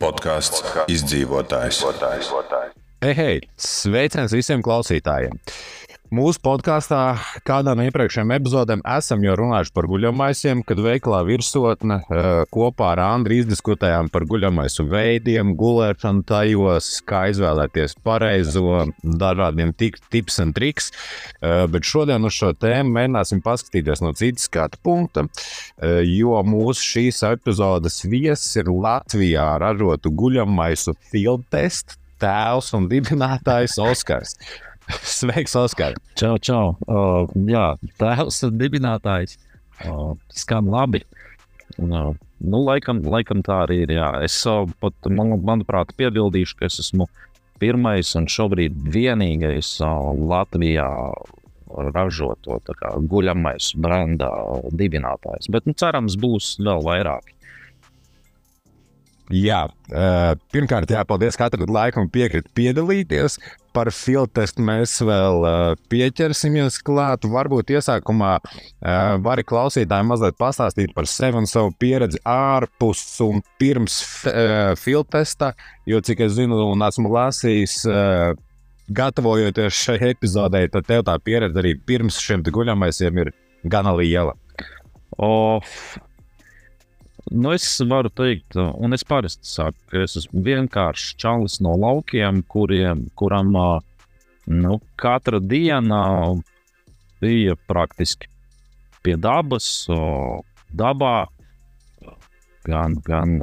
Podkāsts izdzīvotājs. Hei, hei! Sveiciens visiem klausītājiem! Mūsu podkāstā, kādā no iepriekšējām epizodēm, esam jau runājuši par guļamaisiem, kad veiklā virsotne eh, kopā ar Andru izdiskutējām par guļamaisu veidiem, gulēšanu tajos, kā izvēlēties pareizo, dažādiem tips un triks. Eh, bet šodien uz šo tēmu mēģināsim paskatīties no citas skatu punkta, eh, jo mūsu šīs epizodes viesis ir Latvijā ražotu guļamaisu field test tēls un dibinātājs Oskars. Sveiks, Oskar! Čau, čau! Uh, jā, tēvs ir dibinātājs. Uh, skan labi. Uh, nu, laikam, laikam tā arī ir. Jā. Es uh, pat, man, manuprāt, piebildīšu, ka es esmu pirmais un šobrīd vienīgais uh, Latvijā ražoto guļamais brendā dibinātājs. Bet nu, cerams, būs vēl vairāk. Jā, uh, pirmkārt, jā, paldies, ka atradāt laiku un piekritat piedalīties. Par filtestu mēs vēl uh, pieķersimies klāt. Varbūt iesākumā uh, vari klausītājiem mazliet pastāstīt par sevi un savu pieredzi ārpus un pirms filtesta. Jo, cik es zinu, un esmu lasījis, gatavojoties šai epizodei, tad tev tā pieredze arī pirms šiem guļamaisiem ir gana liela. Oh, Nu, es varu teikt, un es parasti saku, ka es esmu vienkārši čalis no laukiem, kuriem, kuram nu, katra diena bija praktiski pie dabas, dabā, gan, gan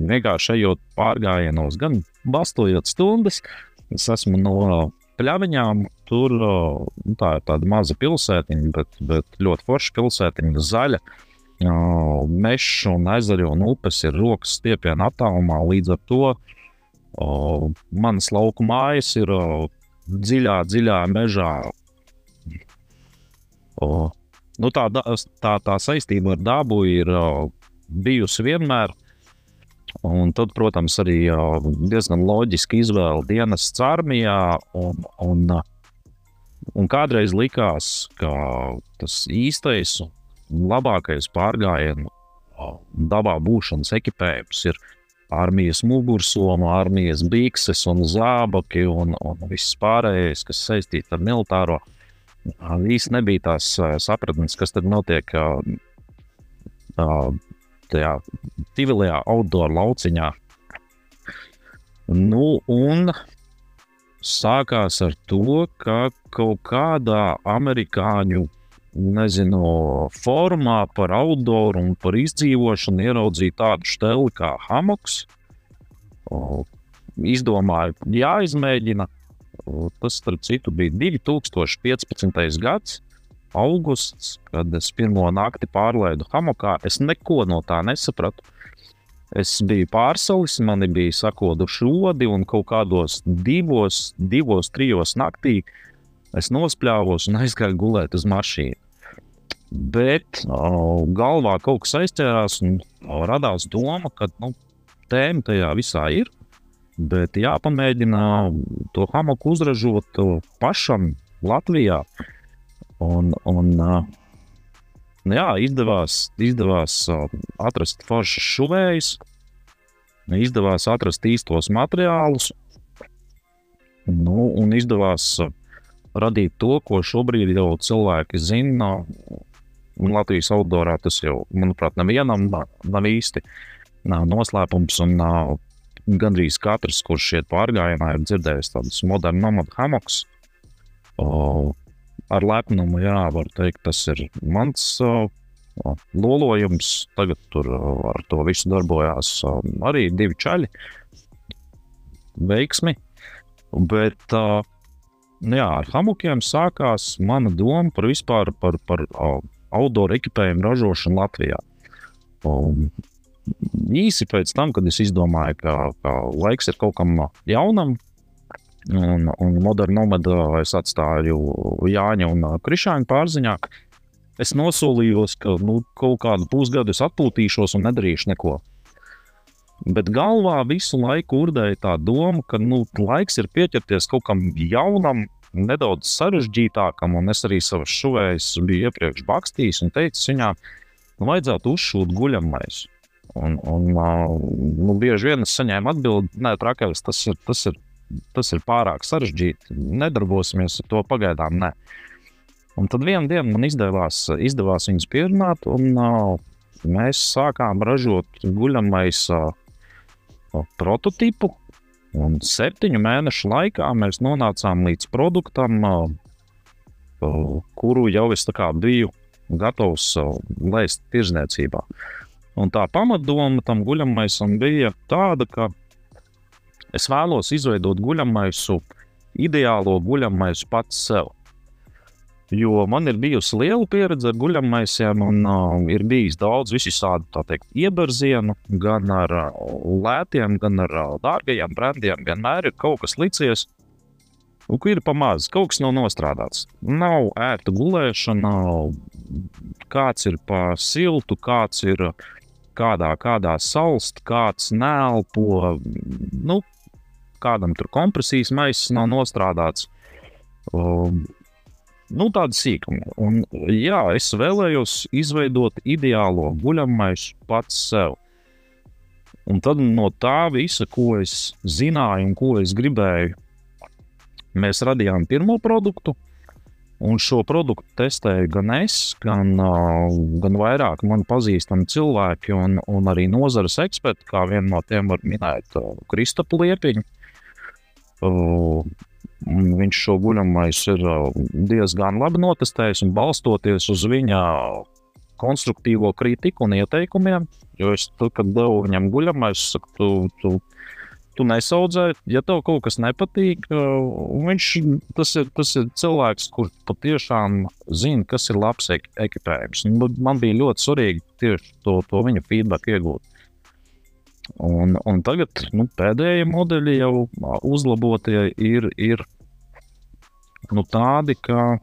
vienkārši ejot pārgājienos, gan bastojot stundas. Es esmu no pļaviņām, tur nu, tā ir tāda maza pilsētiņa, bet, bet ļoti forša pilsētiņa, zaļa. Uh, mežs un ezeri un upes ir rokas stiepienā attālumā. Līdz ar to o, manas lauku mājas ir o, dziļā, dziļā mežā. O, nu tā, tā, tā saistība ar dabu ir o, bijusi vienmēr. Un tad, protams, arī o, diezgan loģiski izvēle dienas armijā. Un, un, un kādreiz likās, ka tas īstais labākais pārgājienu dabā būšanas ekipējums ir armijas mugursoma, armijas bikses un zābaki un, un viss pārējais, kas saistīts ar militāro. Īsti nebija tās sapratnes, kas tad notiek tajā civilajā outdoor lauciņā. Nu, un sākās ar to, ka kaut kādā amerikāņu nezinu, formā par outdoor un par izdzīvošanu ieraudzīju tādu steli kā hamoks. Izdomāju, jāizmēģina. Tas, starp citu, bija 2015. gads, augusts, kad es pirmo nakti pārlaidu hamokā. Es neko no tā nesapratu. Es biju pārsalis, man bija sakoduši rodi, un kaut kādos divos, divos trijos naktī es nospļāvos un aizgāju gulēt uz mašīnu. Bet o, galvā kaut kas aizķērās, un o, radās doma, ka nu, tēma tajā visā ir. Bet jāpamēģina to hamaku uzražot pašam Latvijā. Un, un, nu, jā, izdevās, izdevās atrast foršas šuvējas, izdevās atrast īstos materiālus, nu, un izdevās radīt to, ko šobrīd jau cilvēki zina Un Latvijas outdoorā tas jau, manuprāt, nevienam nav īsti nav noslēpums. Un, nav, gandrīz katrs, kurš šeit pārgājienā, ir dzirdējis tādus modernu nomadu hamoks. O, ar lepnumu, jā, var teikt, tas ir mans o, lolojums. Tagad tur ar to visu darbojās o, arī divi čaļi. Veiksmi. Bet, uh, jā, ar hamukiem sākās mana doma par vispār par, par, par outdoor ekipējumu ražošanu Latvijā. Un īsi pēc tam, kad es izdomāju, ka, ka laiks ir kaut kam jaunam, un, un modernu nomadu es atstāju Jāņa un Krišāņa pārziņā, es nosolījos, ka nu, kaut kādu pusgadu es atpūtīšos un nedarīšu neko. Bet galvā visu laiku urdēja tā doma, ka nu, laiks ir pieķerties kaut kam jaunam, nedaudz sarežģītākam, un es arī savas šuvējas biju iepriekš bakstījis un teicis viņām, nu, vajadzētu uzšūt guļamais. Un, un, nu, bieži vien es saņēmu atbildi, nē, trakais, tas ir, tas ir, tas ir pārāk sarežģīti. Nedarbosimies ar to pagaidām. Nē. Un tad vienā dienā man izdevās, izdevās viņus pierunāt, un uh, mēs sākām ražot guļamais uh, prototipu. Un septiņu mēnešu laikā mēs nonācām līdz produktam, kuru jau es biju gatavs laist tirzniecībā. Un tā pamatdoma tam guļamaisam bija tāda, ka es vēlos izveidot guļamaisu, ideālo guļamaisu pats sev. Jo man ir bijusi liela pieredze ar guļamaisiem, un uh, ir bijis daudz visādi teikt, ieberzienu, gan ar uh, lētiem, gan ar uh, dārgajiem brendiem. Vienmēr ir kaut kas licies, un kur ir pamazs, kaut kas nav nostrādāts. Nav ērta gulēšana, kāds ir pa siltu, kāds ir kādā, kādā salst, kāds nelpo. Nu, kādam tur kompresijas maisa nav nostrādāts. Um, nu, tāda sīkuma. Un, jā, es vēlējos izveidot ideālo guļamais pats sev. Un tad no tā visa, ko es zināju un ko es gribēju, mēs radījām pirmo produktu. Un šo produktu testēju gan es, gan, gan vairāk man pazīstami cilvēki, un, un arī nozares eksperti, kā vienu no tiem var minēt Kristapu Liepiņu. Viņš šo guļamais ir diezgan labi notestējis un balstoties uz viņa konstruktīvo kritiku un ieteikumiem. Jo es, tad, kad devu viņam guļamais, saku, tu, tu tu nesaudzē, ja tev kaut kas nepatīk. Viņš tas ir, tas ir cilvēks, kurš patiešām zina, kas ir labs ekipējums. Man bija ļoti svarīgi tieši to, to viņa feedback iegūt. Un, un tagad nu, pēdējie modeļi jau uzlabotie ir, ir nu, tādi, ka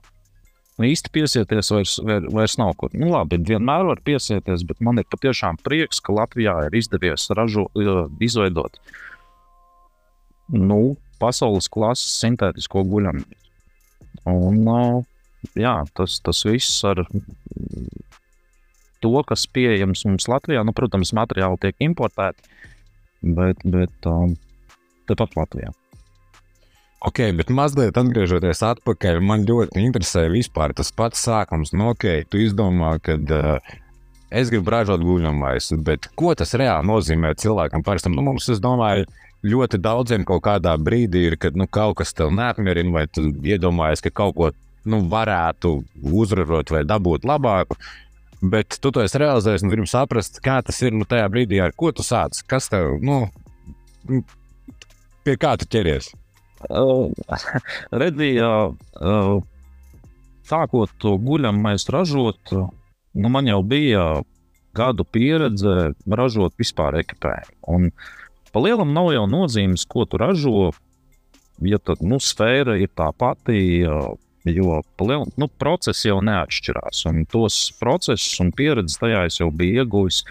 īsti piesieties vairs, vairs nav kur. Nu, labi, vienmēr var piesieties, bet man ir patiešām prieks, ka Latvijā ir izdevies ražo, izveidot uh, nu, pasaules klases sintētisko guļamnieku. Un, jā, tas, tas viss ar to, kas pieejams mums Latvijā, nu, protams, materiāli tiek importēti, bet, bet um, tepat Latvijā. Ok, bet mazliet atgriežoties atpakaļ, man ļoti interesē vispār tas pats sākums. Nu, ok, tu izdomā, ka uh, es gribu ražot guļamais, bet ko tas reāli nozīmē cilvēkam parastam? Nu, mums, es domāju, ļoti daudziem kaut kādā brīdī ir, kad nu, kaut kas tev neapmierina, vai tu iedomājies, ka kaut ko nu, varētu uzvarot vai dabūt labāku. Bet tu to esi realizējis un gribi saprast, kā tas ir nu, tajā brīdī, ar ko tu sāc. Kas tev, nu, pie kā tu ķeries? Uh, sākot to guļamais ražot, nu, man jau bija gadu pieredze ražot vispār ekipējumu. Un, uh, Pa lielam nav jau nozīmes, ko tu ražo. Ja tad nu, sfēra ir tā pati, jo lielam, nu, process jau neatšķirās. Tos procesus un pieredzi tajā es jau biju ieguvis,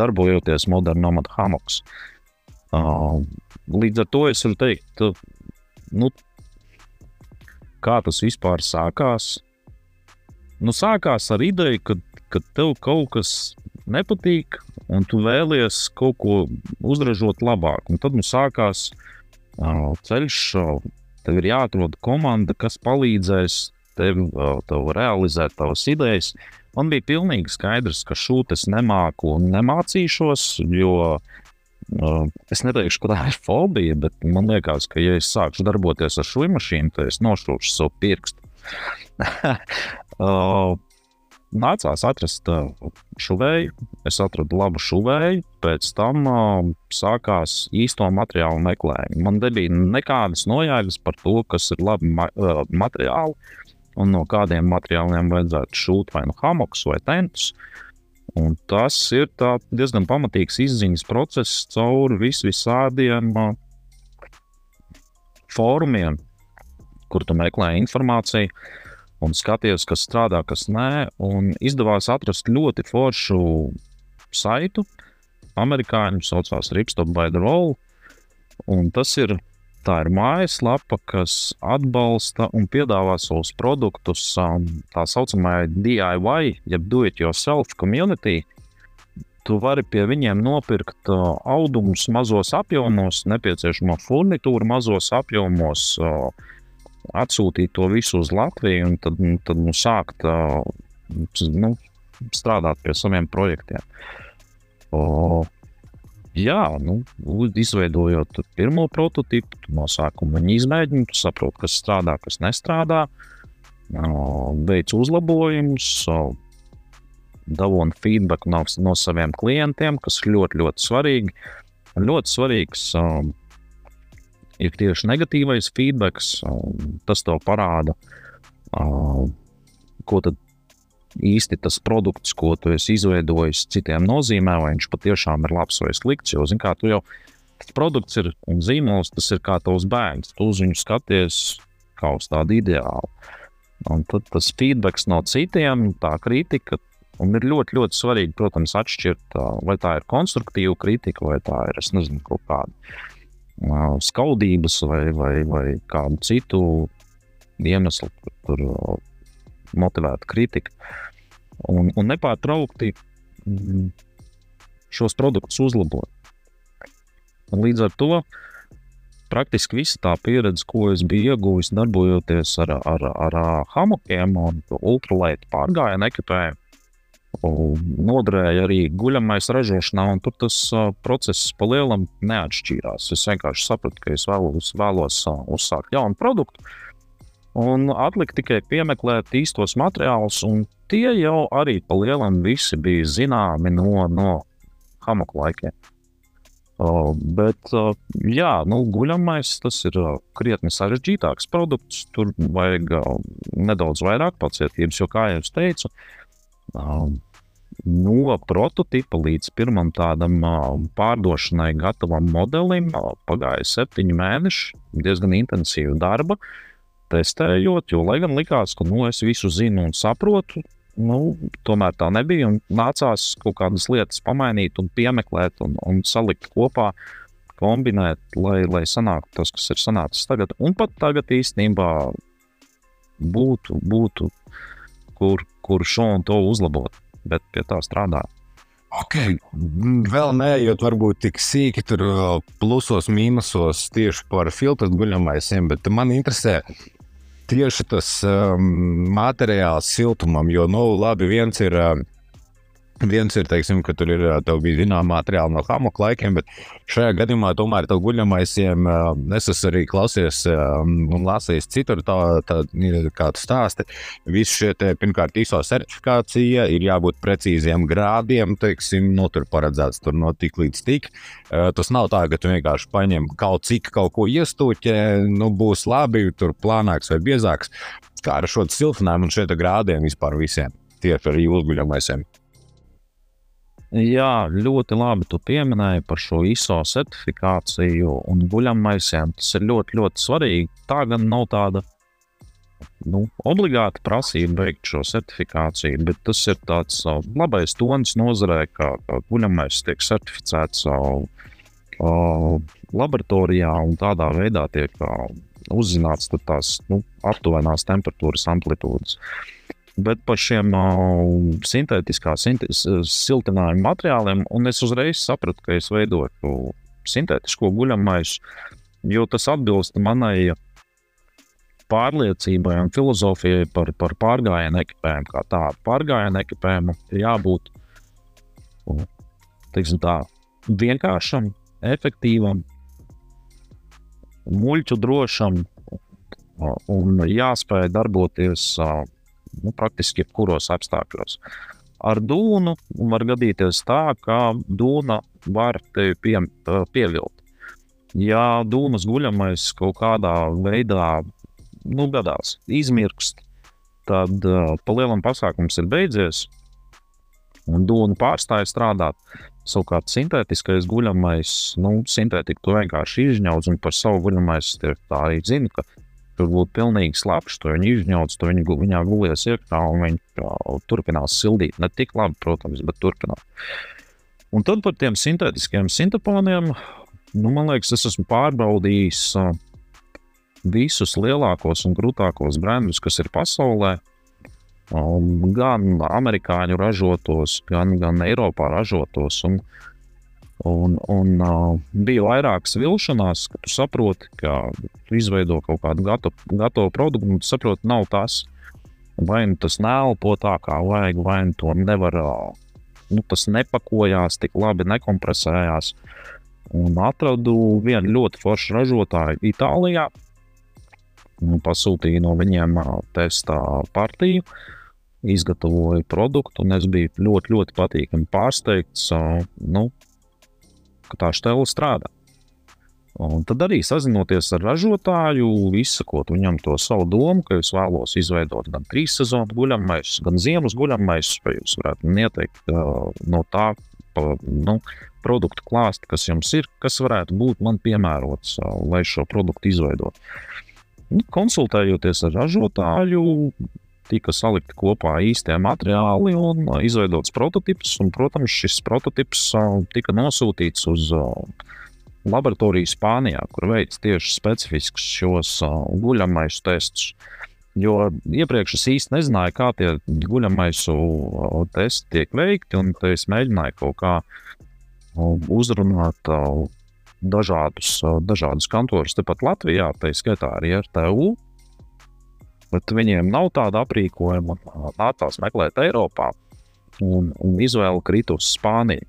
darbojoties modernā Nomad Hamoks. Līdz ar to es varu teikt, nu, kā tas vispār sākās. Nu, sākās ar ideju, ka, ka tev kaut kas nepatīk, un tu vēlies kaut ko uzražot labāk. Un tad mums sākās uh, ceļš, uh, tev ir jāatrod komanda, kas palīdzēs tev, uh, tev realizēt tavas idejas. Man bija pilnīgi skaidrs, ka šūtas nemāku un nemācīšos, jo uh, es neteikšu, ka tā ir fobija, bet man liekas, ka, ja es sākšu darboties ar šo mašīnu, tad es nošūšu savu pirkstu. uh, nācās atrast uh, šuvēju. Es atradu labu šuvēju, pēc tam uh, sākās īsto materiālu meklējumi. Man nebija nekādas nojāgas par to, kas ir labi ma uh, materiāli un no kādiem materiāliem vajadzētu šūt vai nu hamoks vai tentus. Un tas ir diezgan pamatīgs izziņas process cauri vis visādiem uh, fórumiem, kur tu meklē informāciju un skaties, kas strādā, kas nē. Un izdevās atrast ļoti foršu saitu. Amerikāņu saucās Ripstop by the Roll. Un tas ir, tā ir mājaslapa, kas atbalsta un piedāvā savus produktus um, tā saucamajai DIY, jeb do it yourself community. tu vari pie viņiem nopirkt uh, audumus mazos apjomos, nepieciešamo furnitūru mazos apjomos, uh, atsūtīt to visu uz Latviju un tad, tad nu, sākt uh, nu, strādāt pie saviem projektiem. O, jā, nu, izveidojot pirmo prototypu, no sākuma viņi izmēģina, tu saproti, kas strādā, kas nestrādā, veic uzlabojumus dabūnu feedback no, no saviem klientiem, kas ļoti, ļoti svarīgi. Ļoti svarīgs um, ir tieši negatīvais feedback. Um, tas tev parāda, um, ko tad īsti tas produkts, ko tu esi izveidojis, citiem nozīmē, vai viņš patiešām ir labs vai slikts. Jo, zin, kā tu jau tas produkts ir un zīmols, tas ir kā tavs bērns. Tu uz viņu skaties kā uz tādu ideālu. Un tad tas feedback no citiem, tā kritika, Un ir ļoti, ļoti svarīgi, protams, atšķirt, vai tā ir konstruktīva kritika, vai tā ir nezinu, kaut kāda skaudības, vai, vai, vai kādu citu iemeslu, tur motivēta kritika. Un, un nepārtraukti mm, šos produktus uzlabot. Un līdz ar to praktiski visa tā pieredze, ko es biju ieguvis darbojoties ar, ar, ar, ar hamokiem un ultralaitu pārgājienu ekipējumu, noderēja arī guļamais ražošanā, un tur tas uh, process pa lielam neatšķīrās. Es vienkārši sapratu, ka es vēlos, vēlos uh, uzsākt jaunu produktu, un atlika tikai piemeklēt īstos materiālus, un tie jau arī pa lielam visi bija zināmi no, no hamoku laikiem. Uh, bet, uh, jā, nu, guļamais tas ir uh, krietni sarežģītāks produkts. Tur vajag uh, nedaudz vairāk pacietības, jo, kā jau teicu, uh, no prototypa līdz pirmam tādam pārdošanai gatavam modelim pagāja septiņi mēneši, diezgan intensīva darba, testējot, jo, lai gan likās, ka nu, es visu zinu un saprotu, nu, tomēr tā nebija. Nācās kaut kādas lietas pamainīt, un piemeklēt un, un salikt kopā, kombinēt, lai, lai sanāktu tas, kas ir sanācis tagad. Un pat tagad īstenībā būtu, būtu kur, kur šo un to uzlabot bet pie tā strādā. Okay. Vēl neejot, varbūt tik sīki tur plusos, mīnusos tieši par filtru guļamaisiem, bet man interesē tieši tas um, materiāls siltumam. Jo, nu, labi, viens ir. Uh, Viens ir, teiksim, ka tur ir bija zināma materiāla no hamoka laikiem, bet šajā gadījumā tomēr tev guļamaisiem, es esmu arī klausies un lasījis citur, tā, tā kā tu stāsti. Visi šie, te, pirmkārt, ISO certifikācija ir jābūt precīziem grādiem, teiksim, nu, tur paredzēts tur no tik līdz tik. Tas nav tā, ka tu vienkārši paņem kaut cik kaut ko iestūķē, nu, būs labi, tur plānāks vai biezāks. Kā ar šo siltinājumu un šiem grādiem vispār visiem tieši ar jūlu guļamaisiem. Jā, ļoti labi tu pieminēji par šo ISO certifikāciju un guļammaisiem. Tas ir ļoti, ļoti svarīgi. Tā gan nav tāda nu, obligāta prasība veikt šo certifikāciju, bet tas ir tāds uh, labais tonis nozarē, kā, kā guļamais tiek certificēts uh, uh, laboratorijā un tādā veidā tiek uh, uzzināts tās nu, aptuvenās temperatūras amplitūdas. Uh, bet par šiem uh, sintētiskā sintēs, siltinājuma materiāliem, es uzreiz sapratu, ka es veidoju sintētisko guļamaisu, jo tas atbilst manai pārliecībai un filozofijai par, par pārgājienu ekipējumu. Kā tādu pārgājienu ekipējumu ir jābūt teiksim, tā, vienkāršam, efektīvam, muļķu drošam un jāspēj darboties nu, praktiski jebkuros apstākļos. Ar dūnu var gadīties tā, ka dūna var tevi pie, pievilt. Ja dūnas guļamais kaut kādā veidā nu, gadās izmirkst, tad uh, palielam pasākums ir beidzies, un dūna pārstāja strādāt. Savukārt, sintētiskais guļamais, nu, sintētika to vienkārši izņauc, un par savu guļamais tā arī zina, ka tur būtu pilnīgi slapjš, to viņi izņauc, to viņi viņā gulies iekšā un viņi uh, turpinās sildīt. Ne tik labi, protams, bet turpinās. Un tad par tiem sintētiskiem sinteponiem, nu, man liekas, es esmu pārbaudījis uh, visus lielākos un grūtākos brendus, kas ir pasaulē. gan amerikāņu ražotos, gan, gan Eiropā ražotos. Un, Un, un uh, bija vairākas vilšanās, ka tu saproti, ka tu izveido kaut kādu gatavu, gatavu produktu, un tu saproti, nav tas. Vai nu tas nelpo tā, kā vajag, vai nu to nevar, uh, nu, tas nepakojās tik labi, nekompresējās. Un atradu vienu ļoti foršu ražotāju Itālijā. Pasūtīju no viņiem uh, testa partiju, izgatavoju produktu, un es biju ļoti, ļoti patīkami pārsteigts. Uh, nu, ka tā stela strādā. Un tad arī sazinoties ar ražotāju, izsakot viņam to savu domu, ka es vēlos izveidot gan trīs sezonu guļamais, gan ziemas guļamais, vai jūs varētu ieteikt no tā nu, produktu klāsta, kas jums ir, kas varētu būt man piemērots, lai šo produktu izveidotu. Nu, konsultējoties ar ražotāju, tika salikti kopā īstie materiāli un uh, izveidots prototyps. Un, protams, šis prototyps uh, tika nosūtīts uz uh, laboratoriju Spānijā, kur veids tieši specifiskus šos guļamais testus. Jo iepriekš es īsti nezināju, kā tie guļamaisu testi tiek veikti, un es mēģināju kaut kā uzrunāt dažādus, dažādus kantorus tepat Latvijā, tā skaitā arī ar TU bet viņiem nav tāda aprīkojuma. Nācās meklēt Eiropā, un, un izvēle krita uz Spāniju.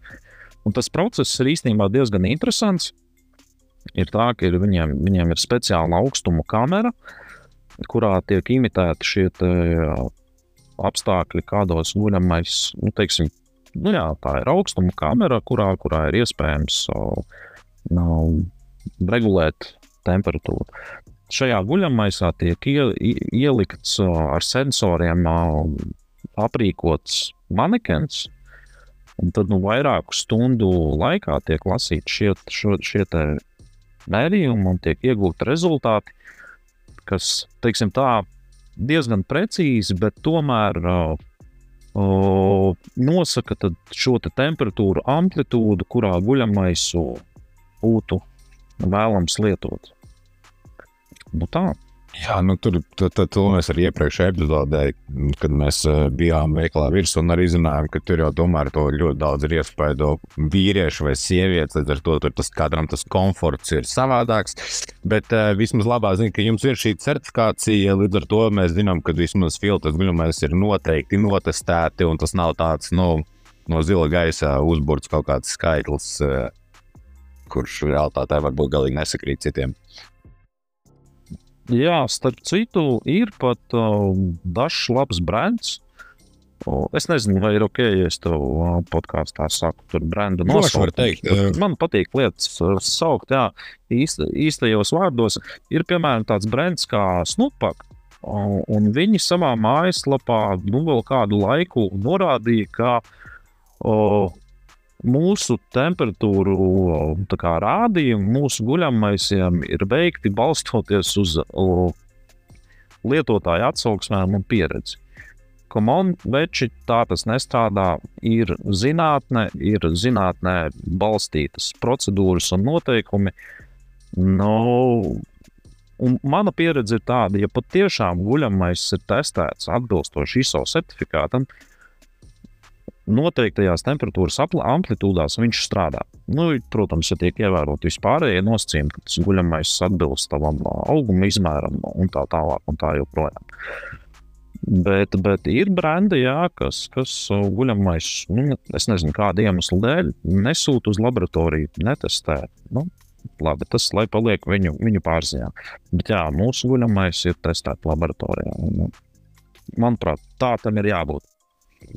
Un tas process ir īstenībā diezgan interesants. Ir tā, ka ir viņiem, viņiem ir speciāla augstuma kamera, kurā tiek imitēti šie te, apstākļi, kādos guļamais, nu, teiksim, nu jā, tā ir augstuma kamera, kurā, kurā ir iespējams uh, regulēt temperatūru. Šajā guļamaisā tiek ielikts ar sensoriem aprīkots manekens, un tad nu, vairāku stundu laikā tiek lasīti šie, šo, šie mērījumi un tiek iegūti rezultāti, kas, teiksim tā, diezgan precīzi, bet tomēr uh, uh, nosaka šo te temperatūru amplitūdu, kurā guļamaisu būtu vēlams lietot. Nu tā. Jā, nu tur to mēs arī iepriekšējā epizodē, kad mēs uh, bijām veiklā virsū un arī zinājām, ka tur jau tomēr to ļoti daudz ir iespēja vīriešu vai sievietes. Līdz ar to tas katram tas komforts ir savādāks. Bet uh, vismaz labā ziņa, ka jums ir šī certifikācija, līdz ar to mēs zinām, ka vismaz filtrs guļamais ir noteikti notestēti un tas nav tāds nu, no zila gaisa uzbūrts kaut kāds skaitlis, uh, kurš realitātē varbūt galīgi nesakrīt citiem. Jā, starp citu, ir pat uh, dažs labs brands. Uh, es nezinu, vai ir ok, ja es to uh, podkāstā saku, tur brenda nosaukumu. Uh, man patīk lietas uh, saukt, jā, īsta, īstajos vārdos. Ir piemēram tāds brands kā Snupaka. Uh, un viņi savā mājaslapā nu, vēl kādu laiku norādīja, ka mūsu temperatūru kā, rādījumi mūsu guļamaisiem ir veikti balstoties uz lietotāju atsauksmēm un pieredzi. Komanveči tā tas nestrādā. Ir zinātne, ir zinātnē balstītas procedūras un noteikumi. No, un mana pieredze ir tāda, ja patiešām guļamais ir testēts atbilstoši ISO certifikātam, tad noteiktajās temperatūras amplitūdās viņš strādā. Nu, protams, ja tiek ievērot vispārējie nosacījumi, ka tas guļamais atbilst tavam auguma izmēram un tā tālāk un tā joprojām. Bet, bet ir brendi, jā, kas, kas guļamais, nu, es nezinu, kāda iemesla dēļ, nesūta uz laboratoriju, netestē. Nu, labi, tas lai paliek viņu, viņu pārziņā. Bet jā, mūsu guļamais ir testēts laboratorijā. Un, manuprāt, tā tam ir jābūt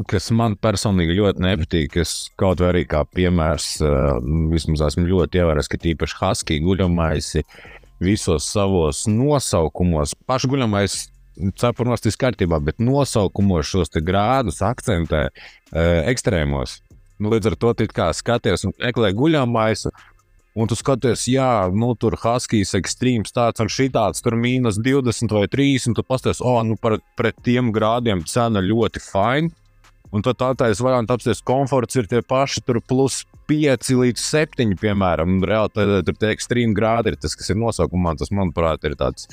kas man personīgi ļoti nepatīk. Es kaut vai arī kā piemērs, uh, vismaz esmu ļoti ievērojis, ka tīpaši Husky guļamaisi visos savos nosaukumos, pašu guļamais cepurnos ir kārtībā, bet nosaukumos šos grādus akcentē uh, ekstrēmos. Nu, līdz ar to tu kā skaties un meklē guļamaisu. Un tu skaties, jā, nu, tur Huskies ekstrēms tāds un šitāds, tur mīnus 20 vai 30. Tu pasties, o, oh, nu, par, pret tiem grādiem cena ļoti fina. Un tad tā taisa variants apsties komforts ir tie paši tur plus 5 līdz 7, piemēram. Reāli tad, tur tie ekstrēmi grādi ir tas, kas ir nosaukumā. Tas, manuprāt, ir tāds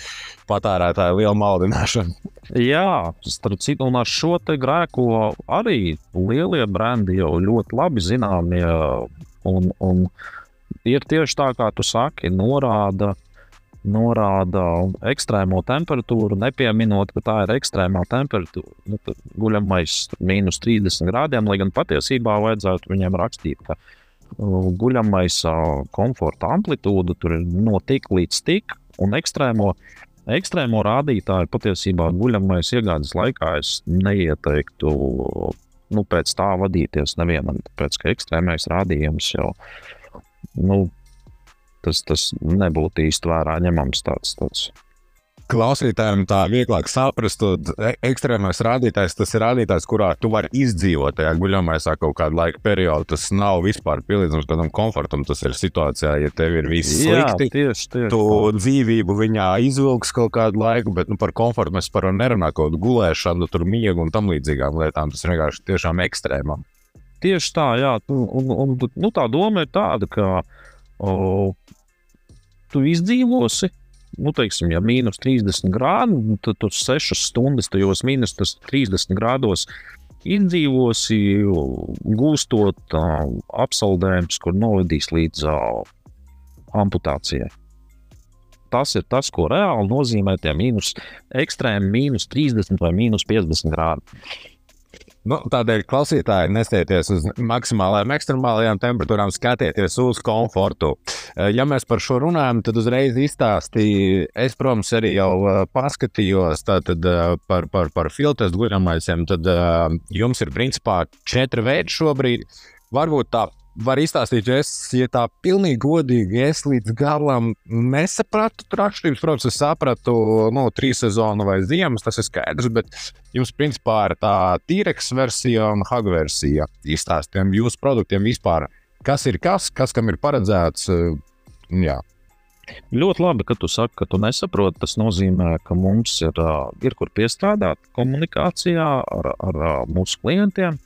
patērētāja liela maldināšana. Jā, starp citu, un ar šo grēku arī lielie brendi jau ļoti labi zināmie. Un, un ir tieši tā, kā tu saki, norāda norāda ekstrēmo temperatūru, nepieminot, ka tā ir ekstrēmā temperatūra. Nu, guļamais mīnus 30 grādiem, lai gan patiesībā vajadzētu viņiem rakstīt, ka uh, guļamais uh, komforta amplitūda tur ir no tik līdz tik, un ekstrēmo, ekstrēmo rādītāju patiesībā guļamais iegādes laikā es neieteiktu nu, pēc tā vadīties nevienam, tāpēc ka ekstrēmais rādījums jau. Nu, tas, tas nebūtu īsti vērā ņemams tāds. tāds. Klausītājiem tā vieglāk saprast, ka ekstrēmais rādītājs tas ir rādītājs, kurā tu vari izdzīvot tajā guļamajā kaut kādu laika periodu. Tas nav vispār pielīdzināms kādam komfortam. Tas ir situācijā, ja tev ir viss slikti. Jā, tieši, tieši tu dzīvību viņā izvilks kaut kādu laiku, bet nu, par komfortu mēs par nerunājam, kaut kādu gulēšanu, tur miegu un tam līdzīgām lietām. Tas vienkārši tiešām ekstrēmam. Tieši tā, jā. Un, un, nu, tā doma ir tāda, ka. O, tu izdzīvosi. Nu, teiksim, ja mīnus 30 grādi, tad tu 6 stundas tajos mīnus 30 grādos izdzīvosi, gūstot uh, apsaldējumus, kur novedīs līdz uh, amputācijai. Tas ir tas, ko reāli nozīmē tie mīnus, ekstrēmi mīnus 30 vai mīnus 50 grādi. Nu, tādēļ klausītāji nestieties uz maksimālajām, ekstremālajām temperatūrām, skatieties uz komfortu. Eh, ja mēs par šo runājam, tad uzreiz izstāstīju. Es, protams, arī jau eh, paskatījos tātad, eh, par, par, par filtru guļamaisiem. Tad jums ir principā četri veidi šobrīd. Varbūt tā var izstāstīt, ja es ja tā pilnīgi godīgi es līdz galam nesapratu atšķirības. Protams, es sapratu, nu, trīs sezonu vai ziemas, tas ir skaidrs, bet jums principā ir tā tīreks versija un hag versija. Izstāstiem jūsu produktiem vispār, kas ir kas, kas kam ir paredzēts. Jā. Ļoti labi, ka tu saki, ka tu nesaproti. Tas nozīmē, ka mums ir, ir kur piestrādāt komunikācijā ar, ar mūsu klientiem.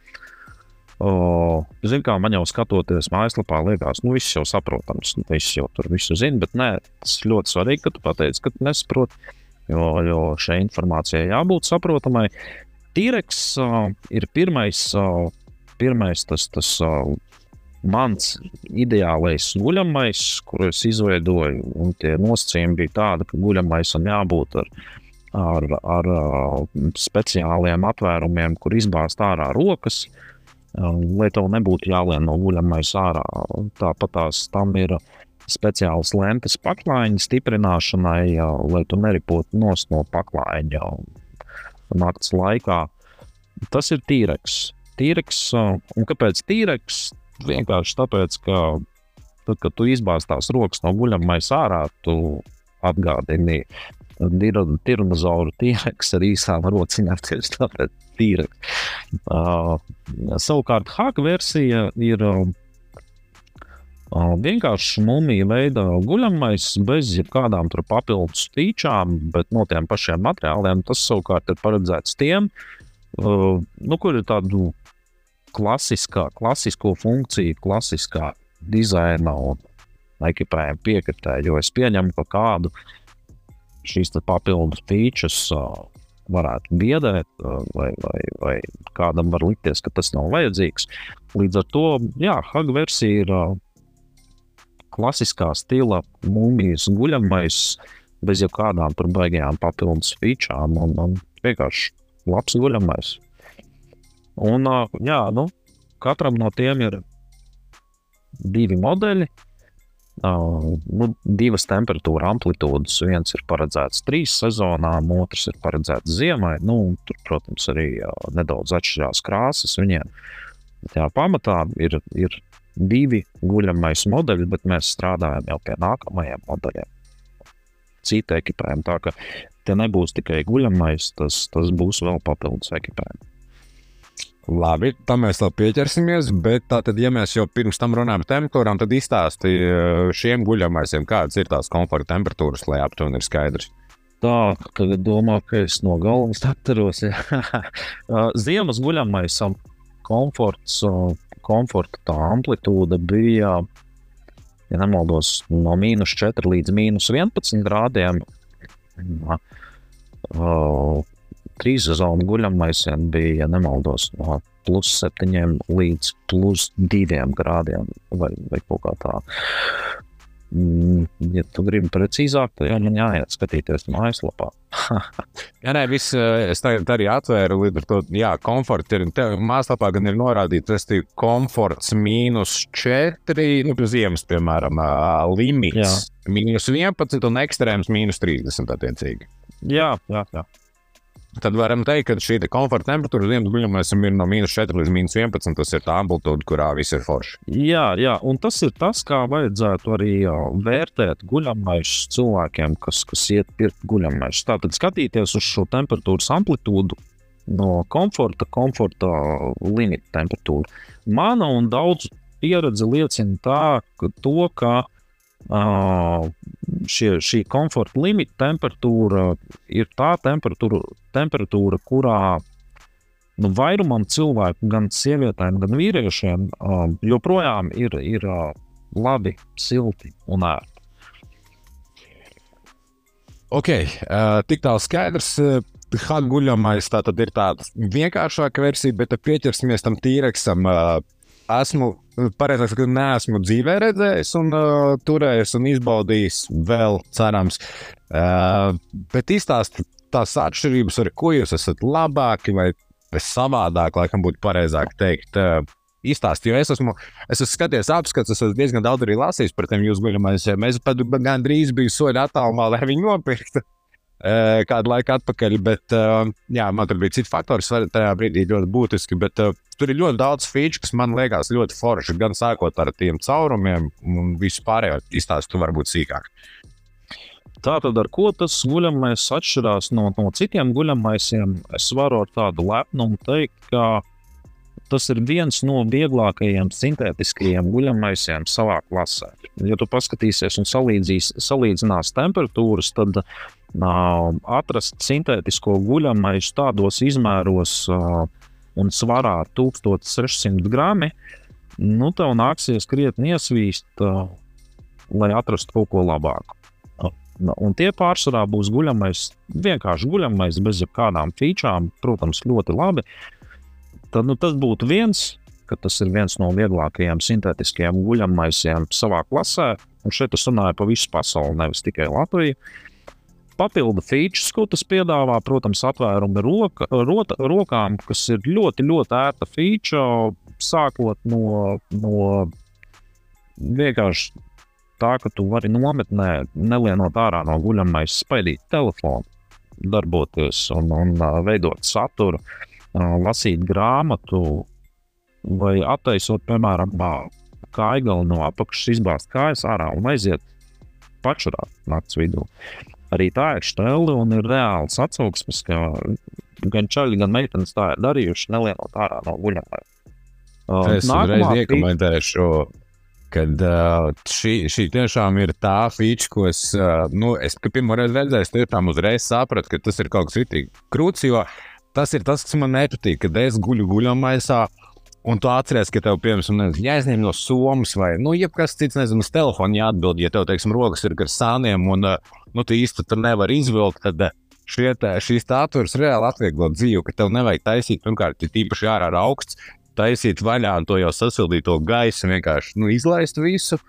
Ziniet, kā man jau skatoties mājaslapā, liekas, nu viss jau saprotams, nu, viss jau tur visu zina, bet nē, tas ir ļoti svarīgi, ka tu pateici, ka tu nesaproti, jo, jo šai informācijai jābūt saprotamai. Tīreks uh, ir pirmais, uh, pirmais tas, tas uh, mans ideālais guļamais, kuru es izveidoju, un tie nosacījumi bija tādi, ka guļamais un jābūt ar, ar, ar uh, speciāliem atvērumiem, kur izbāzt ārā rokas. Uh, lai tev nebūtu jālien no guļamais ārā. Tāpat tās tam ir speciāls lentes paklājiņa stiprināšanai, lai tu neripotu nos no paklājiņa naktas laikā. Tas ir tīreks. Tīreks, un kāpēc tīreks? Vienkārši tāpēc, ka tad, kad tu izbāz tās rokas no guļamais ārā, tu atgādini Tirnozauru tīreks ar īsām rociņām, tieši tāpēc tīreks. Uh, savukārt, haka versija ir uh, vienkārši mumija veida guļamais, bez jebkādām papildus featurām, bet no tiem pašiem materiāliem. Tas savukārt ir paredzēts tiem, uh, nu, kur ir tādu klasiskā, klasisko funkciju, klasiskā dizaina un ekipējuma piekritēju. Jo es pieņemu, ka kādu šīs papildus uh, varētu biedēt, vai, vai, vai kādam var likties, ka tas nav vajadzīgs. Līdz ar to, jā, Hag versija ir klasiskā stila mūmijas guļamais, bez jebkādām tur baigajām papildus featurām, un, un vienkārši labs guļamais. Un, jā, nu, katram no tiem ir divi modeļi. Nu, divas temperatūra amplitūdas. Viens ir paredzēts trīs sezonām, otrs ir paredzēts ziemai. Nu, tur, protams, arī nedaudz atšķirās krāsas. Viņiem tā pamatā ir, ir divi guļamais modeļi, bet mēs strādājam jau pie nākamajiem modeļiem. Cita ekipējuma. Tā ka te nebūs tikai guļamais, tas, tas būs vēl papildus ekipējums. Labi, tam mēs vēl pieķersimies, bet tātad, ja mēs jau pirms tam runājam par temperatūrām, tad izstāstīja eh, šiem guļamaisiem, kādas ir tās komforta temperatūras, lai aptuveni ir skaidrs. Tā, tagad domā, ka es no galvas atceros. Ziemas guļamaisam komforts komforta tā amplitūda bija, ja nemaldos, no mīnus 4 līdz mīnus 11 grādiem. Uh, trīs zonu guļamaisiem bija, ja nemaldos, no plus 7 līdz plus 2 grādiem vai, vai kaut kā tā. Mm, ja tu gribi precīzāk, tad jau man jāiet skatīties mājaslapā. jā, nē, viss, es tagad arī atvēru, līdz ar to, jā, komforts ir. Mājaslapā gan ir norādīts, tas ir komforts mīnus 4, nu, pie ziemas, piemēram, limits. Jā. Mīnus 11 un ekstrēms mīnus 30 attiecīgi. Jā, jā, jā tad varam teikt, ka šī komforta temperatūra ziemas guļamajam ir no minus 4 līdz minus 11. Tas ir tā amplitūda, kurā viss ir forši. Jā, jā, un tas ir tas, kā vajadzētu arī vērtēt guļamais cilvēkiem, kas, kas iet pirkt guļamais. Tātad skatīties uz šo temperatūras amplitūdu. No komforta, komforta limita temperatūra. Mana un daudzu pieredze liecina tā, ka to, ka šie, šī komforta limita temperatūra ir tā temperatūra, temperatūra kurā nu, vairumam cilvēku, gan sievietēm, gan vīriešiem, joprojām ir, ir labi, silti un ērti. Ok, tik tālu skaidrs. Hāga guļamais tā tad ir tāda vienkāršāka versija, bet pieķersimies tam tīreksam esmu, pareizāk sakot, neesmu dzīvē redzējis, un uh, turējis un izbaudījis vēl, cerams. Uh, bet izstāstiet tās atšķirības, ar ko jūs esat labāki vai savādāk, laikam būtu pareizāk teikt. Uh, Izstāstīt, jo es esmu, es esmu skatījies apskats, es esmu diezgan daudz arī lasījis par tiem jūsu guļamajiem. Es pat gandrīz biju soļi attālumā, lai viņi nopirktu kādu laiku atpakaļ. Bet, jā, man tur bija citi faktori, kas tajā brīdī ļoti būtiski. Bet, Tur ir ļoti daudz feature, kas man liekas ļoti forši. Gan sākot ar tiem caurumiem, un vispārējo izstāstu varbūt sīkāk. Tātad, ar ko tas guļamais atšķirās no, no citiem guļamaisiem? Es varu ar tādu lepnumu teikt, ka tas ir viens no vieglākajiem sintētiskajiem guļamaisiem savā klasē. Ja tu paskatīsies un salīdzinās temperatūras, tad atrast sintētisko guļamaisu tādos izmēros, un svarā 1600 grami, nu, tev nāksies krietni iesvīst, lai atrastu kaut ko labāku. Un tie pārsvarā būs guļamais, vienkārši guļamais, bez jebkādām featurām, protams, ļoti labi. Tad nu, tas būtu viens, ka tas ir viens no vieglākajiem sintētiskajiem guļamaisiem savā klasē. Un šeit es runāju par visu pasauli, nevis tikai Latviju. Uh, papildu features, ko tas piedāvā. Protams, atvērumi roka, rota, rokām, kas ir ļoti, ļoti ērta feature. Sākot no, no vienkārši tā, ka tu vari nometnē, nelienot ārā no guļamais, spaidīt telefonu, darboties un, un veidot saturu, lasīt grāmatu vai attaisot, piemēram, kājagali no apakšas, izbāzt kājas ārā un aiziet pašurā naktas vidū. Arī tā ir stela un ir reāls atsauksmes, ka gan čaļi, gan meitenes tā ir darījuši, nelienot ārā no guļamajām. Uh, es uzreiz iekomentēšu, ka uh, šī, šī tiešām ir tā feature, ko es, uh, nu, es pirmo reizi redzēju, es tiešām uzreiz sapratu, ka tas ir kaut kas rītīgi krūts, jo tas ir tas, kas man nepatīk, kad es guļu guļamaisā. Un tu atceries, ka tev, piemēram, jāizņem no somas vai nu, jebkas cits, nezinu, uz telefona jāatbild, ja tev, teiksim, rokas ir gar sāniem un nu, tu īsti tur nevari izvilkt. Tad, šie, šīs tāturas reāli atvieglo dzīvi, ka tev nevajag taisīt, pirmkārt, ja tīpaši ārā ir augsts, taisīt vaļā un to jau sasildīto gaisu, vienkārši nu, izlaist visu.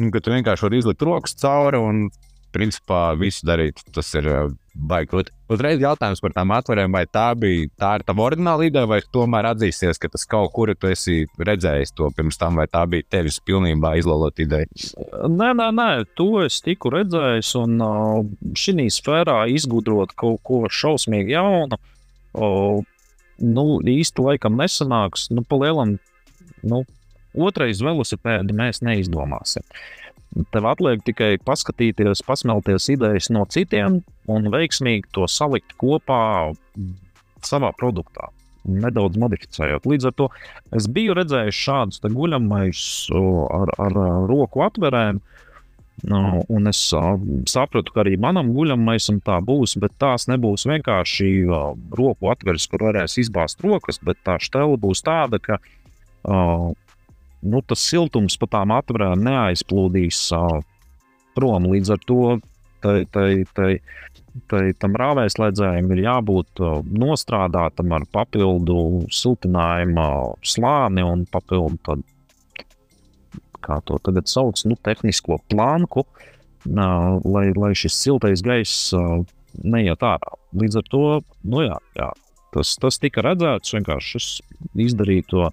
Un, ka tu vienkārši vari izlikt rokas cauri un principā visu darīt. Tas ir baigts. Uzreiz jautājums par tām atverēm, vai tā bija tā ir tava oriģināla ideja, vai tomēr atzīsies, ka tas kaut kur tu esi redzējis to pirms tam, vai tā bija tevis pilnībā izlalota ideja? Nē, nē, nē, to es tiku redzējis, un uh, šī sfērā izgudrot kaut ko šausmīgi jaunu. Uh, nu, īsti laikam nesanāks. Nu, palielam, nu, otrais velosipēdi mēs neizdomāsim. Uh, Tev atliek tikai paskatīties, pasmelties idejas no citiem un veiksmīgi to salikt kopā savā produktā. Nedaudz modificējot. Līdz ar to es biju redzējis šādus guļamais ar, ar roku atverēm, Nu, un es sapratu, ka arī manam guļamaisam tā būs, bet tās nebūs vienkārši roku atveres, kur varēs izbāzt rokas, bet tā stela būs tāda, ka uh, nu, tas siltums pa tām atvarēm neaizplūdīs uh, prom. Līdz ar to tai, tai, tai, tai, tam rāvēslēdzējiem ir jābūt uh, nostrādātam ar papildu siltinājuma slāni un papildu tad, kā to tagad sauc, nu, tehnisko planku, uh, lai, lai šis siltais gaiss uh, neiet ārā. Līdz ar to nu, jā, jā, tas, tas tika redzēts. Vienkārši es izdarīju to,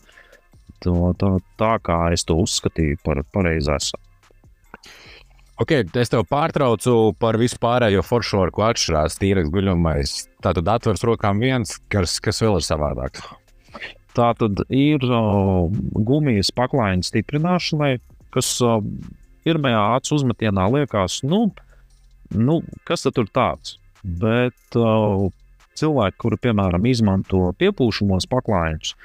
to tā, tā, kā es to uzskatīju par pareizu. Ok, es tev pārtraucu par vispārējo foršoru, ko atšķirās tīras guļamais. Tā tad atvers rokām viens, kas, kas vēl ir savādāk. Tā tad ir uh, gumijas paklājiņa stiprināšanai, kas uh, pirmajā acu uzmetienā liekas, nu, nu kas tur tāds. Bet uh, cilvēki, kuri, piemēram, izmanto piepūšamos paklājiņus,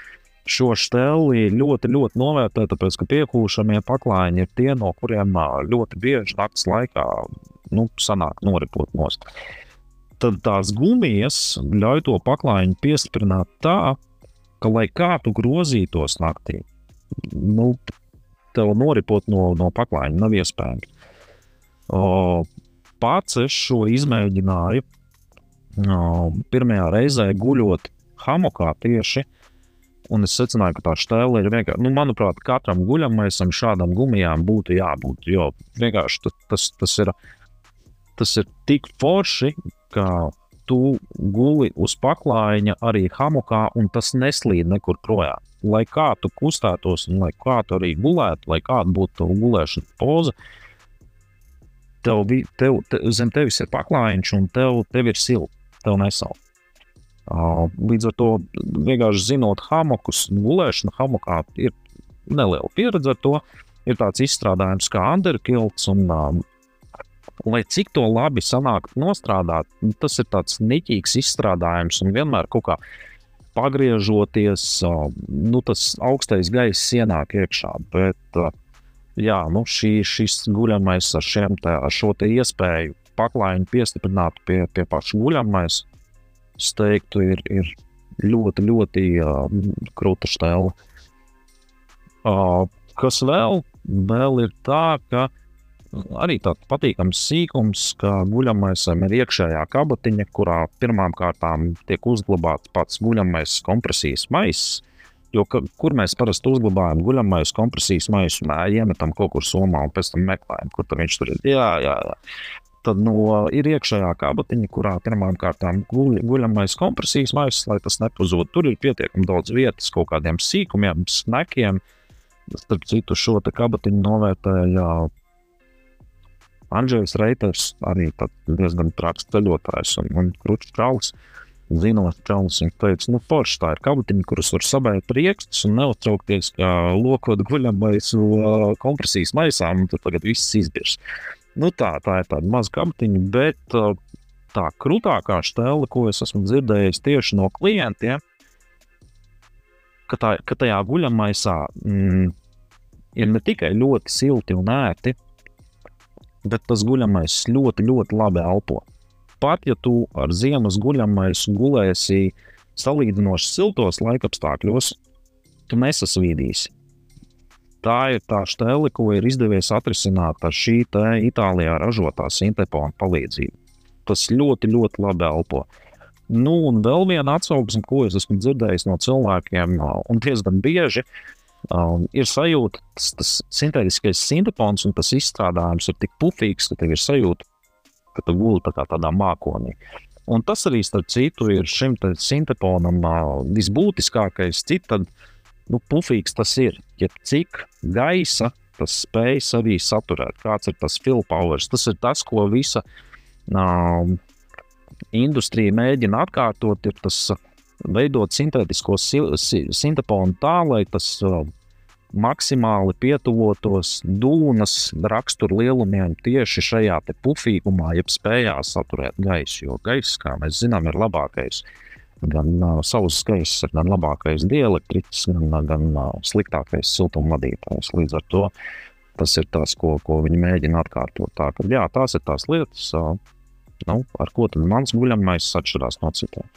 šo steli ļoti, ļoti novērtē, tāpēc, ka piepūšamie paklājiņi ir tie, no kuriem uh, ļoti bieži naktas laikā nu, sanāk noripot nost. Tad tās gumijas ļauj to paklājiņu piestiprināt tā, ka, lai kā tu grozītos naktī, nu, tev noripot no, no paklājiņa nav iespējams. O, pats es šo izmēģināju o, pirmajā reizē guļot hamokā tieši. Un es secināju, ka tā stēle ir vienkārši, nu, manuprāt, katram guļamajam šādam gumijām būtu jābūt. Jo vienkārši tas, tas, tas, ir, tas ir tik forši, ka tu guli uz paklājiņa arī hamokā, un tas neslīd nekur projām. Lai kā tu kustētos, un lai kā tu arī gulētu, lai kāda būtu tā gulēšanas poza, tev, tev, te, zem tevis ir paklājiņš, un tev, tev ir silti, tev nesauc. Uh, līdz ar to vienkārši zinot hamokus, gulēšana hamokā ir neliela pieredze ar to. Ir tāds izstrādājums kā underkilts, un uh, lai cik to labi sanāk nostrādāt, nu, tas ir tāds niķīgs izstrādājums un vienmēr kaut kā pagriežoties, nu, tas augstais gaiss ienāk iekšā. Bet, jā, nu, šī, šis guļamais ar, šiem, te, ar šo iespēju paklājiņu piestiprināt pie, pie paša guļamais, es teiktu, ir, ir ļoti, ļoti uh, krūta stēla. Uh, kas vēl? Vēl ir tā, ka arī tāds patīkams sīkums, ka guļamajam ir iekšējā kabatiņa, kurā pirmām kārtām tiek uzglabāts pats guļamais kompresijas maiss. Jo, ka, kur mēs parasti uzglabājam guļamais kompresijas maisu, nē, iemetam kaut kur somā un pēc tam meklējam, kur viņš tur ir. Jā, jā, jā. Tad no, ir iekšējā kabatiņa, kurā pirmām kārtām guļ, guļamais kompresijas maisis, lai tas nepazūd. Tur ir pietiekami daudz vietas kaut kādiem sīkumiem, snekiem. Starp citu, šo kabatiņu novērtēja Andrzejs Reiters arī diezgan traks ceļotājs un, un krūtis čalis. Zinot, viņš teica, nu, forši tā ir kabatiņa, kuras var sabērt priekšstus un neuztraukties, kā lokot guļamais kompresijas maisām, un tur tagad viss izbirs. Nu, tā, tā ir tāda maza kabatiņa, bet uh, tā krūtākā stēle, ko es esmu dzirdējis tieši no klientiem, ka, tā, ka tajā guļamaisā mm, ir ne tikai ļoti silti un ērti, bet tas guļamais ļoti, ļoti labi elpo. Pat ja tu ar ziemas guļamais gulēsi salīdzinoši siltos laikapstākļos, tu nesasvīdīsi. Tā ir tā stēle, ko ir izdevies atrisināt ar šī Itālijā ražotā sintepona palīdzību. Tas ļoti, ļoti labi elpo. Nu, un vēl viena atsauksme, ko es esmu dzirdējis no cilvēkiem, un diezgan bieži, uh, Um, ir sajūta, tas, tas sintētiskais sintepons un tas izstrādājums ir tik pufīgs, ka tev ir sajūta, ka tu guli tā tādā mākonī. Un tas arī, starp citu, ir šim sinteponam uh, visbūtiskākais. Cik tad, nu, pufīgs tas ir? Ja cik gaisa tas spēj arī saturēt, kāds ir tas filpowers. Tas ir tas, ko visa uh, industrija mēģina atkārtot, ir tas uh, veidot sintētisko sinteponu tā, lai tas uh, maksimāli pietuvotos dūnas rakstura lielumiem tieši šajā pufīgumā, jeb spējā saturēt gaisu. Jo gaiss, kā mēs zinām, ir labākais. Gan uh, savs gaiss gan labākais dielektriķis, gan, gan uh, sliktākais siltumvadītājs. Līdz ar to tas ir tas, ko, ko viņi mēģina atkārtot. Tā, ka, jā, tās ir tās lietas, uh, nu, ar ko mans guļamais atšķirās no citiem.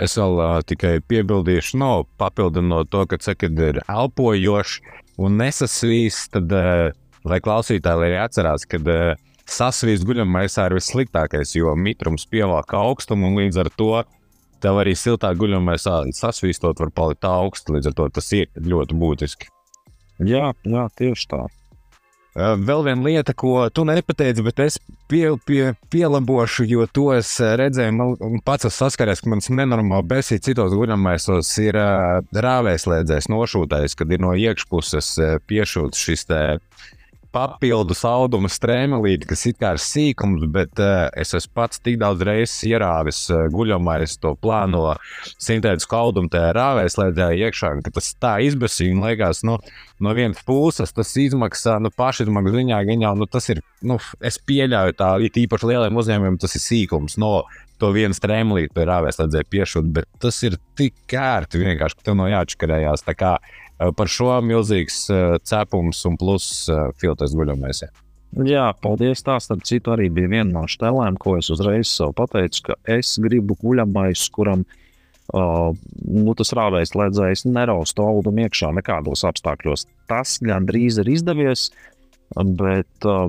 Es vēl uh, tikai piebildīšu, no papildinot to, ka cekļi ir elpojoši. un nesasvīs, tad, uh, lai klausītāji arī atcerās, ka uh, sasvīst guļamaisā ir vissliktākais, jo mitrums pievelk augstumu un līdz ar to tev arī siltā guļamaisā sasvīstot var palikt augsts. Līdz ar to tas ir ļoti būtiski. Jā, jā tieši tā. Vēl viena lieta, ko tu nepateici, bet es pie, pie, pielabošu, jo to es redzēju, man pats esmu saskaries, ka mans nenormāli besīts citos guļamaisos ir rāvēslēdzējs nošūtais, kad ir no iekšpuses piešūts šis te papildus auduma strēmelīti, kas it kā ir sīkums, bet uh, es esmu pats tik daudz reizes ierāvis uh, guļamā, es to plāno sintētisku audumu tajā rāvēslēdzēju iekšā, ka tas tā izbēsīgi un liekas, nu, no vienas puses tas izmaksā, nu, pašizmaksu ziņā, gan jau, nu, tas ir, nu, es pieļauju tā, it īpaši lieliem uzņēmumiem tas ir sīkums. No, To vienu strēmlīti pie rāvēslēdzēja piešūt, bet tas ir tik ērti vienkārši, ka tev no jāatšķirējās. Tā kā Eh, par šo milzīgs eh, cepums un plus eh, filtrs guļamais. Jā, paldies. Tā starp citu arī bija viena no štelēm, ko es uzreiz sev pateicu, ka es gribu guļamais, kuram uh, nu, tas rāvējs ledzējs neraustu audumu iekšā nekādos apstākļos. Tas gandrīz ir izdevies. Bet uh,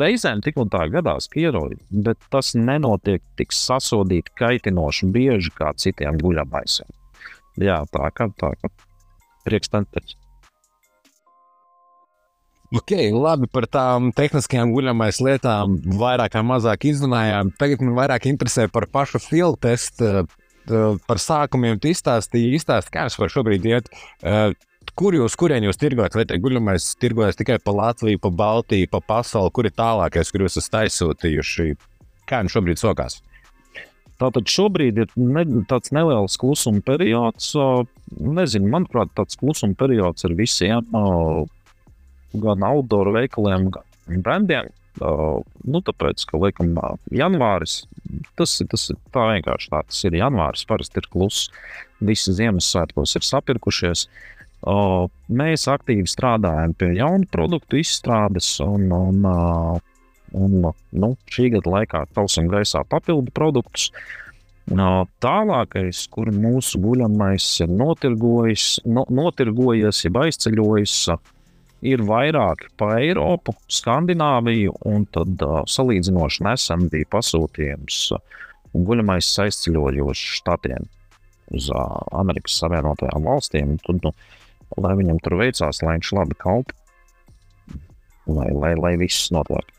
reizēm tik un tā gadās, ka ierodas, bet tas nenotiek tik sasodīti, kaitinoši bieži kā citiem guļamaisiem. Jā, tā kā tā. Kā priekšstanters. Ok, labi par tām tehniskajām guļamais lietām, vairāk vai mazāk izrunājām. Tagad man vairāk interesē par pašu filu testu. Eh, par sākumiem tu izstāstīji, izstāstīji, kā tas var šobrīd iet. Eh, kur jūs, kurien jūs tirgojat? Vai guļamais tirgojas tikai pa Latviju, pa Baltiju, pa pasauli? Kur ir tālākais, kur jūs esat aizsūtījuši? Kā jums šobrīd sokās? Tātad šobrīd ir ne, tāds neliels klusuma periods. Nezinu, manuprāt, tāds klusuma periods ir visiem, gan outdoor veikaliem, gan brandiem. Nu, tāpēc, ka laikam, janvāris tas, tas ir tā vienkārši tā. Tas ir janvāris, parasti ir kluss. Visi Ziemassvētkos ir sapirkušies. Mēs aktīvi strādājam pie jaunu produktu izstrādes un, un Un, nu, šī gada laikā tausim gaisā papildu produktus. Tālākais, kur mūsu guļamais ir notirgojis, no, notirgojies, jeb aizceļojis, ir vairāk pa Eiropu, Skandināviju, un tad salīdzinoši nesen bija pasūtījums guļamais aizceļojošs štatiem uz Amerikas Savienotajām valstīm. Tad, nu, lai viņam tur veicās, lai viņš labi kalpo, lai, lai, lai viss notiek.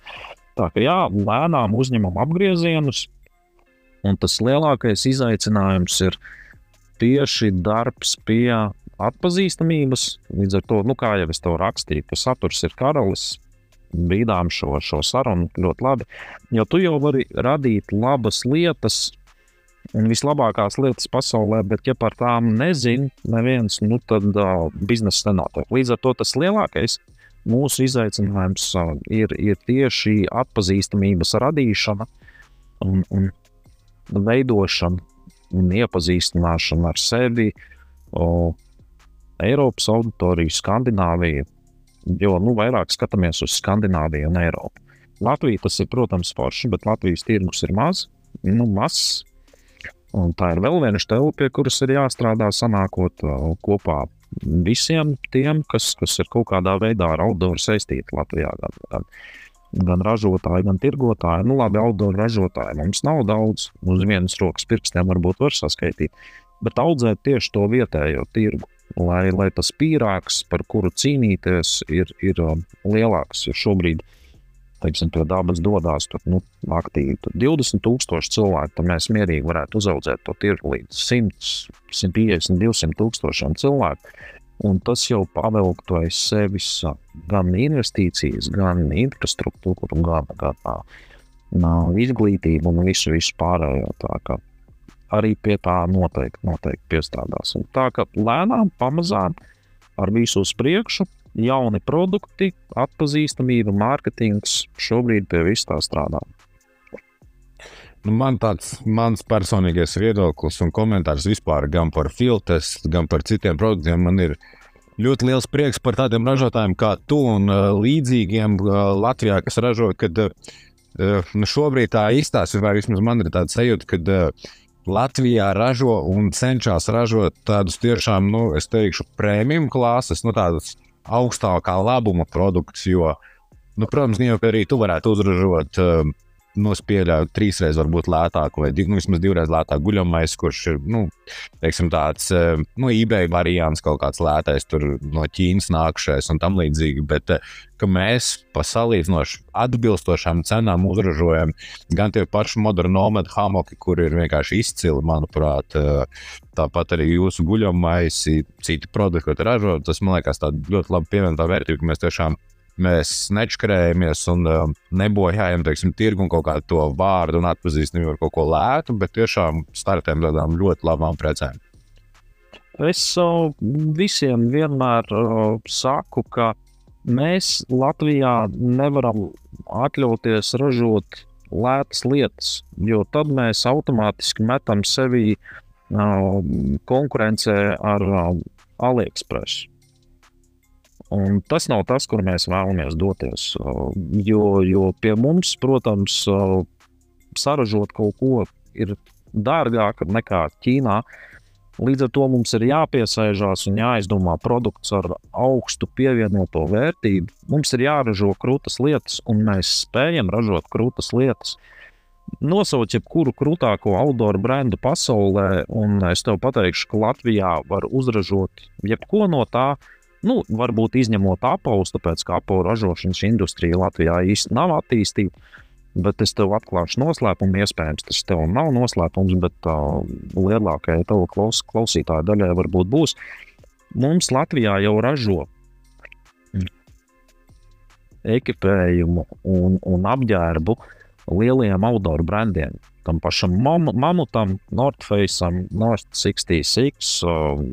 Tā kā jā, lēnām uzņemam apgriezienus, un tas lielākais izaicinājums ir tieši darbs pie atpazīstamības. Līdz ar to, nu, kā jau es to rakstīju, ka saturs ir karalis. Brīdām šo, šo sarunu ļoti labi. Jo tu jau vari radīt labas lietas, un vislabākās lietas pasaulē, bet, ja par tām nezina neviens, nu, tad uh, biznesa nenotiek. Līdz ar to tas lielākais mūsu izaicinājums ir, ir tieši atpazīstamības radīšana un, un veidošana un iepazīstināšana ar sevi. O, Eiropas auditoriju, Skandināviju, jo nu, vairāk skatāmies uz Skandināviju un Eiropu. Latvija tas ir, protams, forši, bet Latvijas tirgus ir maz, nu, mazs. Un tā ir vēl viena stela, pie kuras ir jāstrādā, sanākot kopā visiem tiem, kas, kas ir kaut kādā veidā ar outdoor saistīti Latvijā. Gan, gan, gan ražotāji, gan tirgotāji. Nu, labi, outdoor ražotāji mums nav daudz, uz vienas rokas pirkstiem varbūt var saskaitīt, bet audzēt tieši to vietējo tirgu. Lai, lai tas pīrāgs, par kuru cīnīties, ir, ir um, lielāks. Jo šobrīd uh, teiksim, pie dabas dodas tur nu, aktīvi. Tur 20,000 cilvēku, tad mēs mierīgi varētu uzaugt to tirgu līdz 100, 150, 200 tūkstošiem cilvēku. Un tas jau pavilktu aiz sevis gan investīcijas, gan infrastruktūru, gan, gan izglītību un visu, visu pārējo. Arī pie tā noteikti, noteikti piestrādās. Un tā kā lēnām, pamazām ar visu uz priekšu, jauni produkti, atpazīstamība, mārketings. Šobrīd pie vis tā strādā. Nu, man tāds mans personīgais viedoklis un komentārs vispār gan par filtrs, gan par citiem produktiem. Man ir ļoti liels prieks par tādiem ražotājiem kā tu un uh, līdzīgiem uh, Latvijā, kas ražo. Kad, uh, nu šobrīd tā izstāsta, vai vismaz man ir tāds sajūta, ka uh, Latvijā ražo un cenšas ražot tādus tiešām, nu, es teikšu, prēmiju klases, nu, tādus augstākā labuma produkts. Jo, nu, protams, jau arī tu varētu uzražot. Uh, es pieļauju, trīsreiz varbūt lētāku, vai nu, vismaz divreiz lētāku guļamais, kurš ir nu, teiksim, tāds eh, nu, eBay variants, kaut kāds lētais no Ķīnas nākšais un tam līdzīgi. Bet mēs pa salīdzinoši atbilstošām cenām uzražojam gan tie paši moderni nomadu hamoki, kur ir vienkārši izcili, manuprāt. Eh, tāpat arī jūsu guļamais, citi produkti, ko ražojat. Tas man liekas, ļoti labi pievienotā vērtība, ka mēs tiešām mēs nečakarējamies un uh, nebojājam teiksim, tirgu un kaut kādu to vārdu un atpazīstam ar kaut ko lētu, bet tiešām startējam tādām ļoti labām precēm. Es uh, visiem vienmēr uh, saku, ka mēs Latvijā nevaram atļauties ražot lētas lietas, jo tad mēs automātiski metam sevi uh, konkurencē ar uh, AliExpress. Un tas nav tas, kur mēs vēlamies doties. Jo, jo pie mums, protams, saražot kaut ko ir dārgāk nekā Ķīnā. Līdz ar to mums ir jāpiesēžās un jāizdomā produkts ar augstu pievienoto vērtību. Mums ir jāražo krūtas lietas, un mēs spējam ražot krūtas lietas. Nosauc jebkuru krūtāko outdoor brendu pasaulē, un es tev pateikšu, ka Latvijā var uzražot jebko no tā, Nu, varbūt izņemot apelsīnu, tāpēc ka apelsīnu ražošanas industrija Latvijā īstenībā nav attīstīta. Bet es tev atklāšu noslēpumu. Iespējams, tas tev nav noslēpums, bet uh, lielākajai tavu klaus, klausītāju daļai varbūt būs. Mums Latvijā jau ražo ekipējumu un, un apģērbu lieliem outdoor brandiem. Tam pašam mam mamutam, Northfaceam, North 66, uh,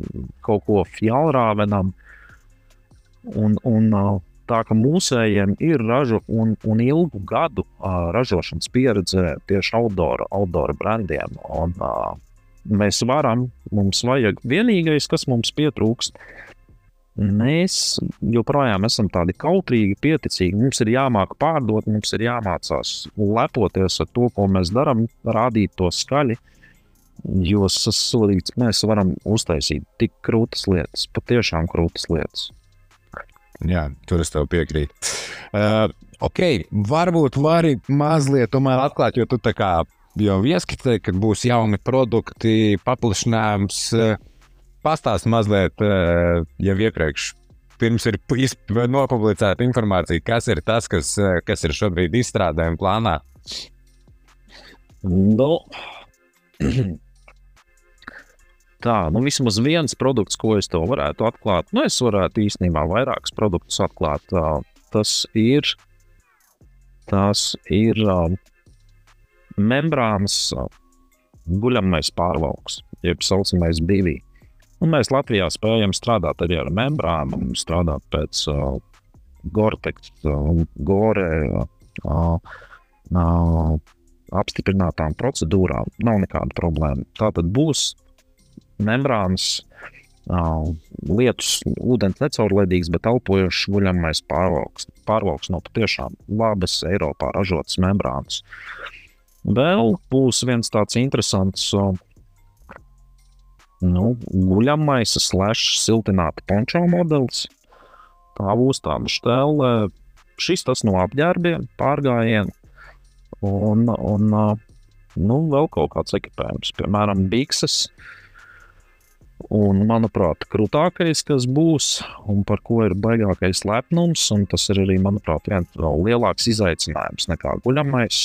kaut ko Fjallrāvenam. Uh, Un, un, tā ka mūsējiem ir ražu un, un ilgu gadu uh, ražošanas pieredze tieši outdoor, outdoor brandiem. Un, uh, mēs varam, mums vajag vienīgais, kas mums pietrūkst. Mēs joprojām esam tādi kautrīgi, pieticīgi. Mums ir jāmāk pārdot, mums ir jāmācās lepoties ar to, ko mēs darām, rādīt to skaļi. Jo sasodīts, mēs varam uztaisīt tik krūtas lietas, patiešām krūtas lietas. Jā, tur es tev piekrītu. Uh, ok, varbūt vari mazliet atklāt, jo tu tā kā jau ieskicēji, ka būs jauni produkti, paplašinājums. Uh, Pastāst mazliet, uh, jau iepriekš, pirms ir nopublicēta informācija, kas ir tas, kas, uh, kas ir šobrīd izstrādājuma plānā. No. tā, nu, vismaz viens produkts, ko es to varētu atklāt. Nu, es varētu īstenībā vairākus produktus atklāt. Tā, tas ir, tas ir um, membrānas uh, guļamais pārvalks, jeb tā saucamais bivī. Un mēs Latvijā spējam strādāt arī ar membrānu, strādāt pēc uh, Gortex, uh, Gore. Uh, uh, apstiprinātām procedūrām nav nekāda problēma. Tā tad būs membrānas, lietus, ūdens necaurlaidīgs, bet elpojošs guļamais pārvalks. Pārvalks no patiešām labas Eiropā ražotas membrānas. Vēl būs viens tāds interesants nu, guļamais, slash, siltināta pončo modelis. Tā būs tāda stēle. Šis tas no apģērbiem, pārgājienu un, un nu, vēl kaut kāds ekipējums, piemēram, bikses. Uh, Un, manuprāt, krūtākais, kas būs, un par ko ir baigākais lepnums, un tas ir arī, manuprāt, viens lielāks izaicinājums nekā guļamais,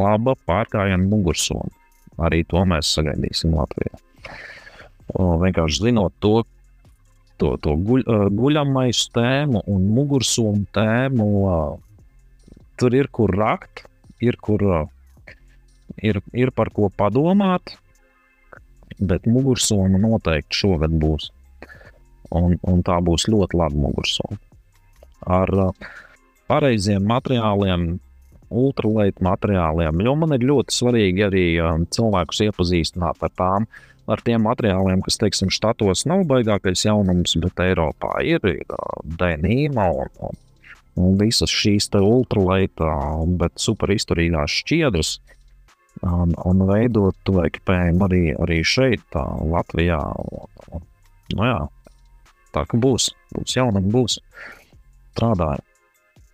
laba pārgājiena mugursoma. Arī to mēs sagaidīsim Latvijā. Vienkārši zinot to, to, to guļ, guļamais tēmu un mugursomu tēmu, tur ir kur rakt, ir kur ir, ir par ko padomāt bet mugursoma noteikti šogad būs. Un, un tā būs ļoti laba mugursoma. Ar pareiziem materiāliem, ultralaitu materiāliem, jo man ir ļoti svarīgi arī cilvēkus iepazīstināt ar tām. Ar tiem materiāliem, kas, teiksim, štatos nav baigākais jaunums, bet Eiropā ir, ir denīma un, un, visas šīs ultralaita, bet super izturīgās šķiedras, uh, un, un veidot to ekipējumu arī, arī šeit, tā, Latvijā. Un, nu jā. tā ka būs, būs jaunam, būs strādājumi.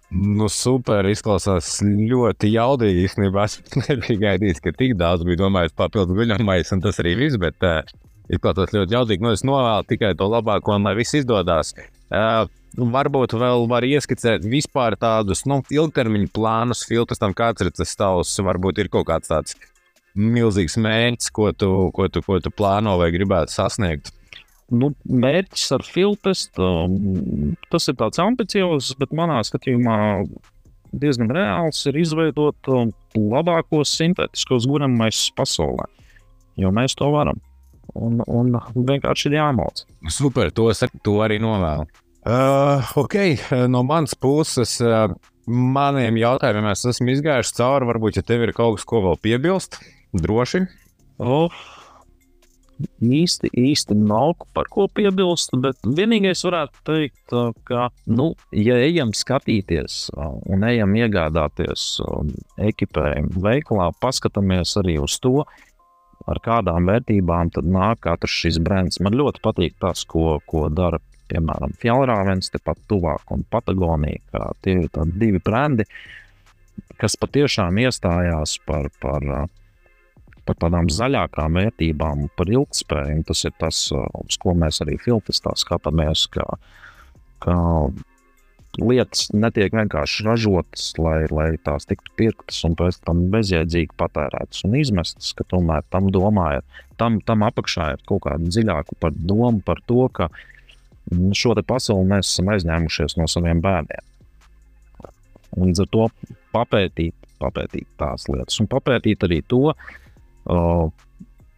Nu, super, izklausās ļoti jaudīgi. Īstenībā es nebiju gaidījis, ka tik daudz bija domājis papildus guļamais, un tas arī viss. Bet uh, izklausās ļoti jaudīgi. Nu, es novēlu tikai to labāko, un lai viss izdodas. Uh, varbūt vēl var ieskicēt vispār tādus nu, ilgtermiņa plānus, filtrus tam, kāds ir tas tavs. Varbūt ir kaut kāds tāds milzīgs mērķis, ko tu, ko tu, ko tu plāno vai gribētu sasniegt. Nu, mērķis ar filtru tas ir tāds ambiciozs, bet manā skatījumā diezgan reāls ir izveidot labākos sintētiskos guļamais pasaulē. Jo mēs to varam. Un, un vienkārši ir jāmācās. Super, to, to arī novēlu. Uh, ok, no manas puses, uh, maniem jautājumiem es esmu izgājis cauri. Varbūt, ja tev ir kaut kas, ko vēl piebilst, droši. Oh, īsti, īsti nav par ko piebilst, bet vienīgais varētu teikt, ka, nu, ja ejam skatīties un ejam iegādāties ekipējumu veikalā, paskatāmies arī uz to, ar kādām vērtībām nāk katrs šis brands. Man ļoti patīk tas, ko, ko dara, piemēram, Fjellrāvens, tepat tuvāk un Patagonija. Tie ir divi brendi, kas patiešām iestājās par, par par tādām zaļākām vērtībām, par ilgspēju. Tas ir tas, uz ko mēs arī filtrā skatāmies. Ka, ka lietas netiek vienkārši ražotas, lai, lai tās tiktu pirktas un pēc tam bezjēdzīgi patērētas un izmestas. Tomēr tam domājot, tam, tam apakšā ir kaut kāda dziļāka par domu par to, ka šo pasauli mēs esam aizņēmušies no saviem bērniem. Un līdz ar to papētīt, papētīt tās lietas un papētīt arī to, uh,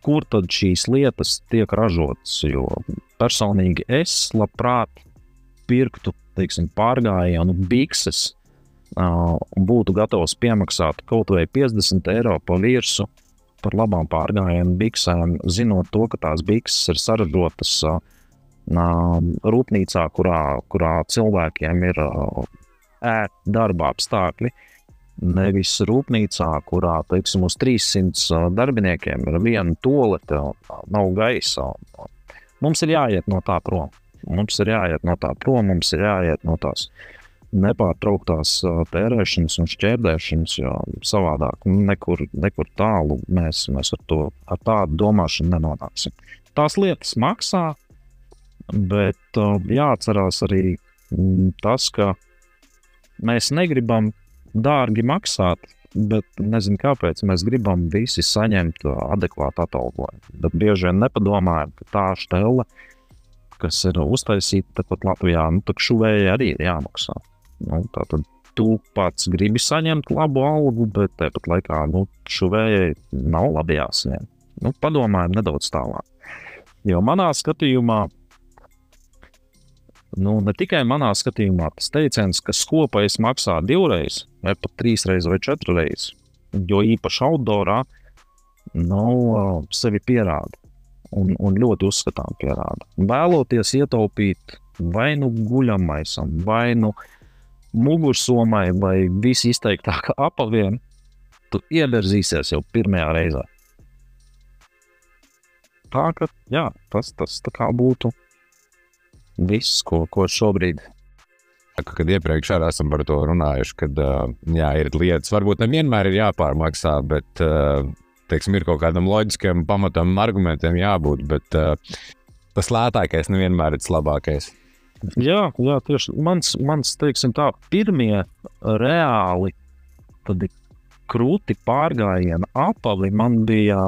kur tad šīs lietas tiek ražotas. Jo personīgi es labprāt pirktu teiksim, pārgājienu bikses un būtu gatavs piemaksāt kaut vai 50 eiro pa virsmu par labām pārgājienu biksēm, zinot to, ka tās bikses ir saražotas rūpnīcā, kurā, kurā cilvēkiem ir ērti darba apstākļi. Nevis rūpnīcā, kurā teiksim, uz 300 darbiniekiem ir viena tolete, nav gaisa. Mums ir jāiet no tā prom. Mums ir jāiet no tā prom, mums ir jāiet no tās nepārtrauktās tērēšanas un šķērdēšanas, jo savādāk nekur, nekur tālu mēs, mēs ar, to, ar tādu domāšanu nenonāksim. Tās lietas maksā, bet jāatcerās arī tas, ka mēs negribam dārgi maksāt, bet nezinu, kāpēc mēs gribam visi saņemt adekvātu atalgojumu. Bet bieži vien nepadomājam, ka tā stela, kas ir uztaisīta pat Latvijā, nu, tad šuvēji arī ir jāmaksā. Nu, tātad tu pats gribi saņemt labu algu, bet tāpat laikā nu, šuvējai nav labi jāsaņem. Nu, padomājam nedaudz tālāk. Jo manā skatījumā Nu, ne tikai manā skatījumā, tas teiciens, ka skopais maksā divreiz, vai pat trīsreiz vai četrreiz, jo īpaši outdoorā nu, sevi pierāda. Un, un ļoti uzskatām, pierāda. Vēloties ietaupīt vai nu guļamaisam, vai nu mugursomai, vai visizteiktāk apavienam, tu ievirzīsies jau pirmajā reizē. Tā ka jā, tas, tas būtu viss, ko, ko šobrīd. Kad iepriekš arī esam par to runājuši, kad jā, ir lietas, varbūt nevienmēr ir jāpārmaksā, bet teiksim, ir kaut kādam loģiskiem pamatam, argumentiem jābūt. Bet tas lētākais nevienmēr ir tas labākais. Jā, jā tieši mans, mans teiksim, tā, pirmie reāli krūti pārgājieni apavi man bija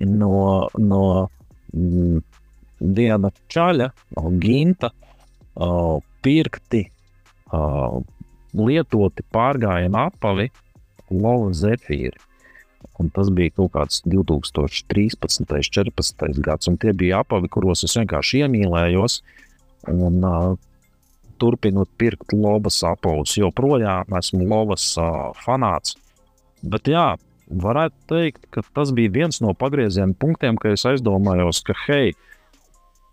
no, no mm, diena čaļa, ginta, pirkti, lietoti pārgājienu apavi, lova zefīri. Un tas bija kaut kāds 2013, 14 gads, un tie bija apavi, kuros es vienkārši iemīlējos. Un, uh, turpinot pirkt lovas apavus, joprojām esmu lovas uh, fanāts. Bet jā, varētu teikt, ka tas bija viens no pagrieziena punktiem, kad es aizdomājos, ka hei, uh,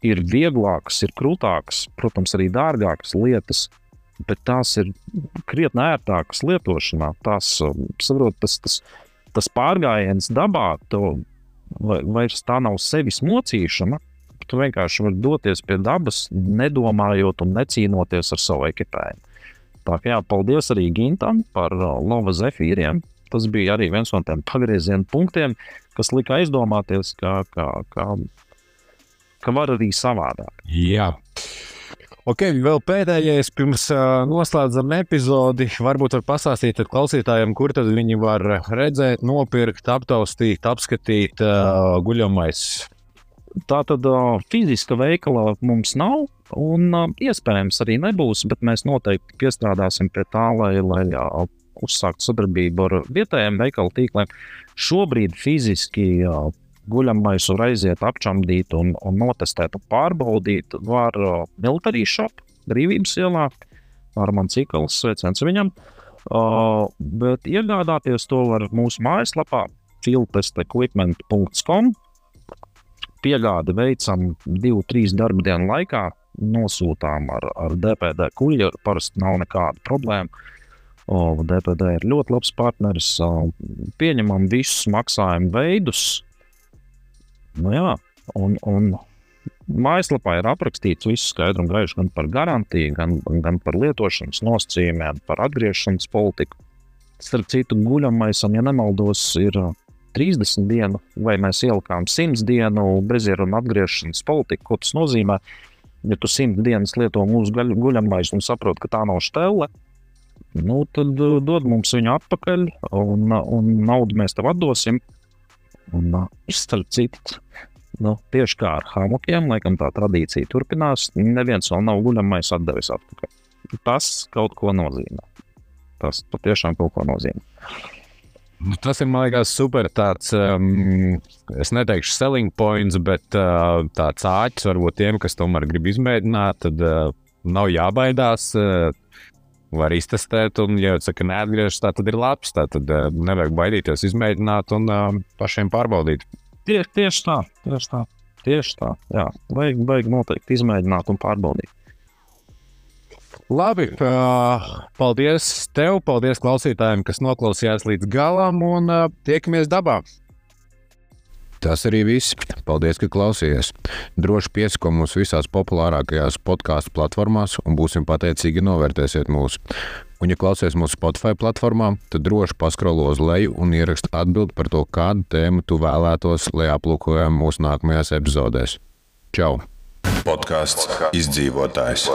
ir vieglākas, ir krūtākas, protams, arī dārgākas lietas, bet tās ir krietni ērtākas lietošanā. Tās, um, saprot, tas, tas, tas pārgājiens dabā, to vairs tā nav sevis mocīšana. tu vienkārši vari doties pie dabas, nedomājot un necīnoties ar savu ekipējumu. Tā kā jā, paldies arī Gintam par uh, Lava zefīriem. Tas bija arī viens no tiem pagrieziena punktiem, kas lika aizdomāties, ka, ka, ka, ka var arī savādāk. Jā. Ok, vēl pēdējais, pirms uh, noslēdzam epizodi. Varbūt var pastāstīt klausītājiem, kur tad viņi var redzēt, nopirkt, aptaustīt, apskatīt uh, guļamais. Tā tad uh, fiziska veikala mums nav, un uh, iespējams arī nebūs, bet mēs noteikti piestrādāsim pie tā, lai, lai uh, uzsāktu sadarbību ar vietējiem veikalu tīkliem. Šobrīd fiziski uh, guļamais var aiziet, apčamdīt un, un notestēt un pārbaudīt. Var uh, militārī shop, brīvības ielā, ar man cikls, sveiciens viņam. Uh, bet iegādāties to var mūsu mājaslapā, filtestequipment.com. Piegādi veicam divu, trīs darba dienu laikā, nosūtām ar, ar DPD kuģi. Parasti nav nekāda problēma. O, DPD ir ļoti labs partneris. O, pieņemam visus maksājumu veidus, Nu, jā, un, un mājaslapā ir aprakstīts viss skaidrs un gaišs gan par garantiju, gan, gan par lietošanas nosacījumiem, par atgriešanas politiku. Starp citu, guļamais, ja nemaldos, ir 30 dienu, vai mēs ielikām 100 dienu bezieru un atgriešanas politiku. Ko tas nozīmē? Ja tu 100 dienas lieto mūsu guļamais un saproti, ka tā nav štele, nu, tad dod mums viņu atpakaļ, un, un naudu mēs tev atdosim. Un, uh, starp citu, nu, tieši kā ar hamokiem, laikam tā tradīcija turpinās. Neviens vēl nav guļamais atdevis atpakaļ. Tas kaut ko nozīmē. Tas patiešām kaut ko nozīmē. Nu, tas ir, man liekas, super. Tāds, um, es neteikšu selling points, bet uh, tāds āķis varbūt tiem, kas tomēr grib izmēģināt, tad uh, nav jābaidās. Uh, var iztestēt, un, ja sakat, neatgriežas, tā tad ir labs. Tā tad uh, nevajag baidīties, izmēģināt un uh, pašiem pārbaudīt. Tie, tieši tā, tieši tā. Tieši tā. Jā, vajag, vajag noteikti izmēģināt un pārbaudīt. Labi, uh, paldies tev, paldies klausītājiem, kas noklausījās līdz galam, un uh, tiekamies dabā. Tas arī viss. Paldies, ka klausījāties. Droši piesako mums visās populārākajās podkāstu platformās, un būsim pateicīgi, novērtēsiet mūs. Un, ja klausies mūsu Spotify platformā, tad droši paskrolo uz leju un ieraksti atbildi par to, kādu tēmu tu vēlētos, lai aplūkojam mūsu nākamajās epizodēs. Čau! Podkāsts izdzīvotājs.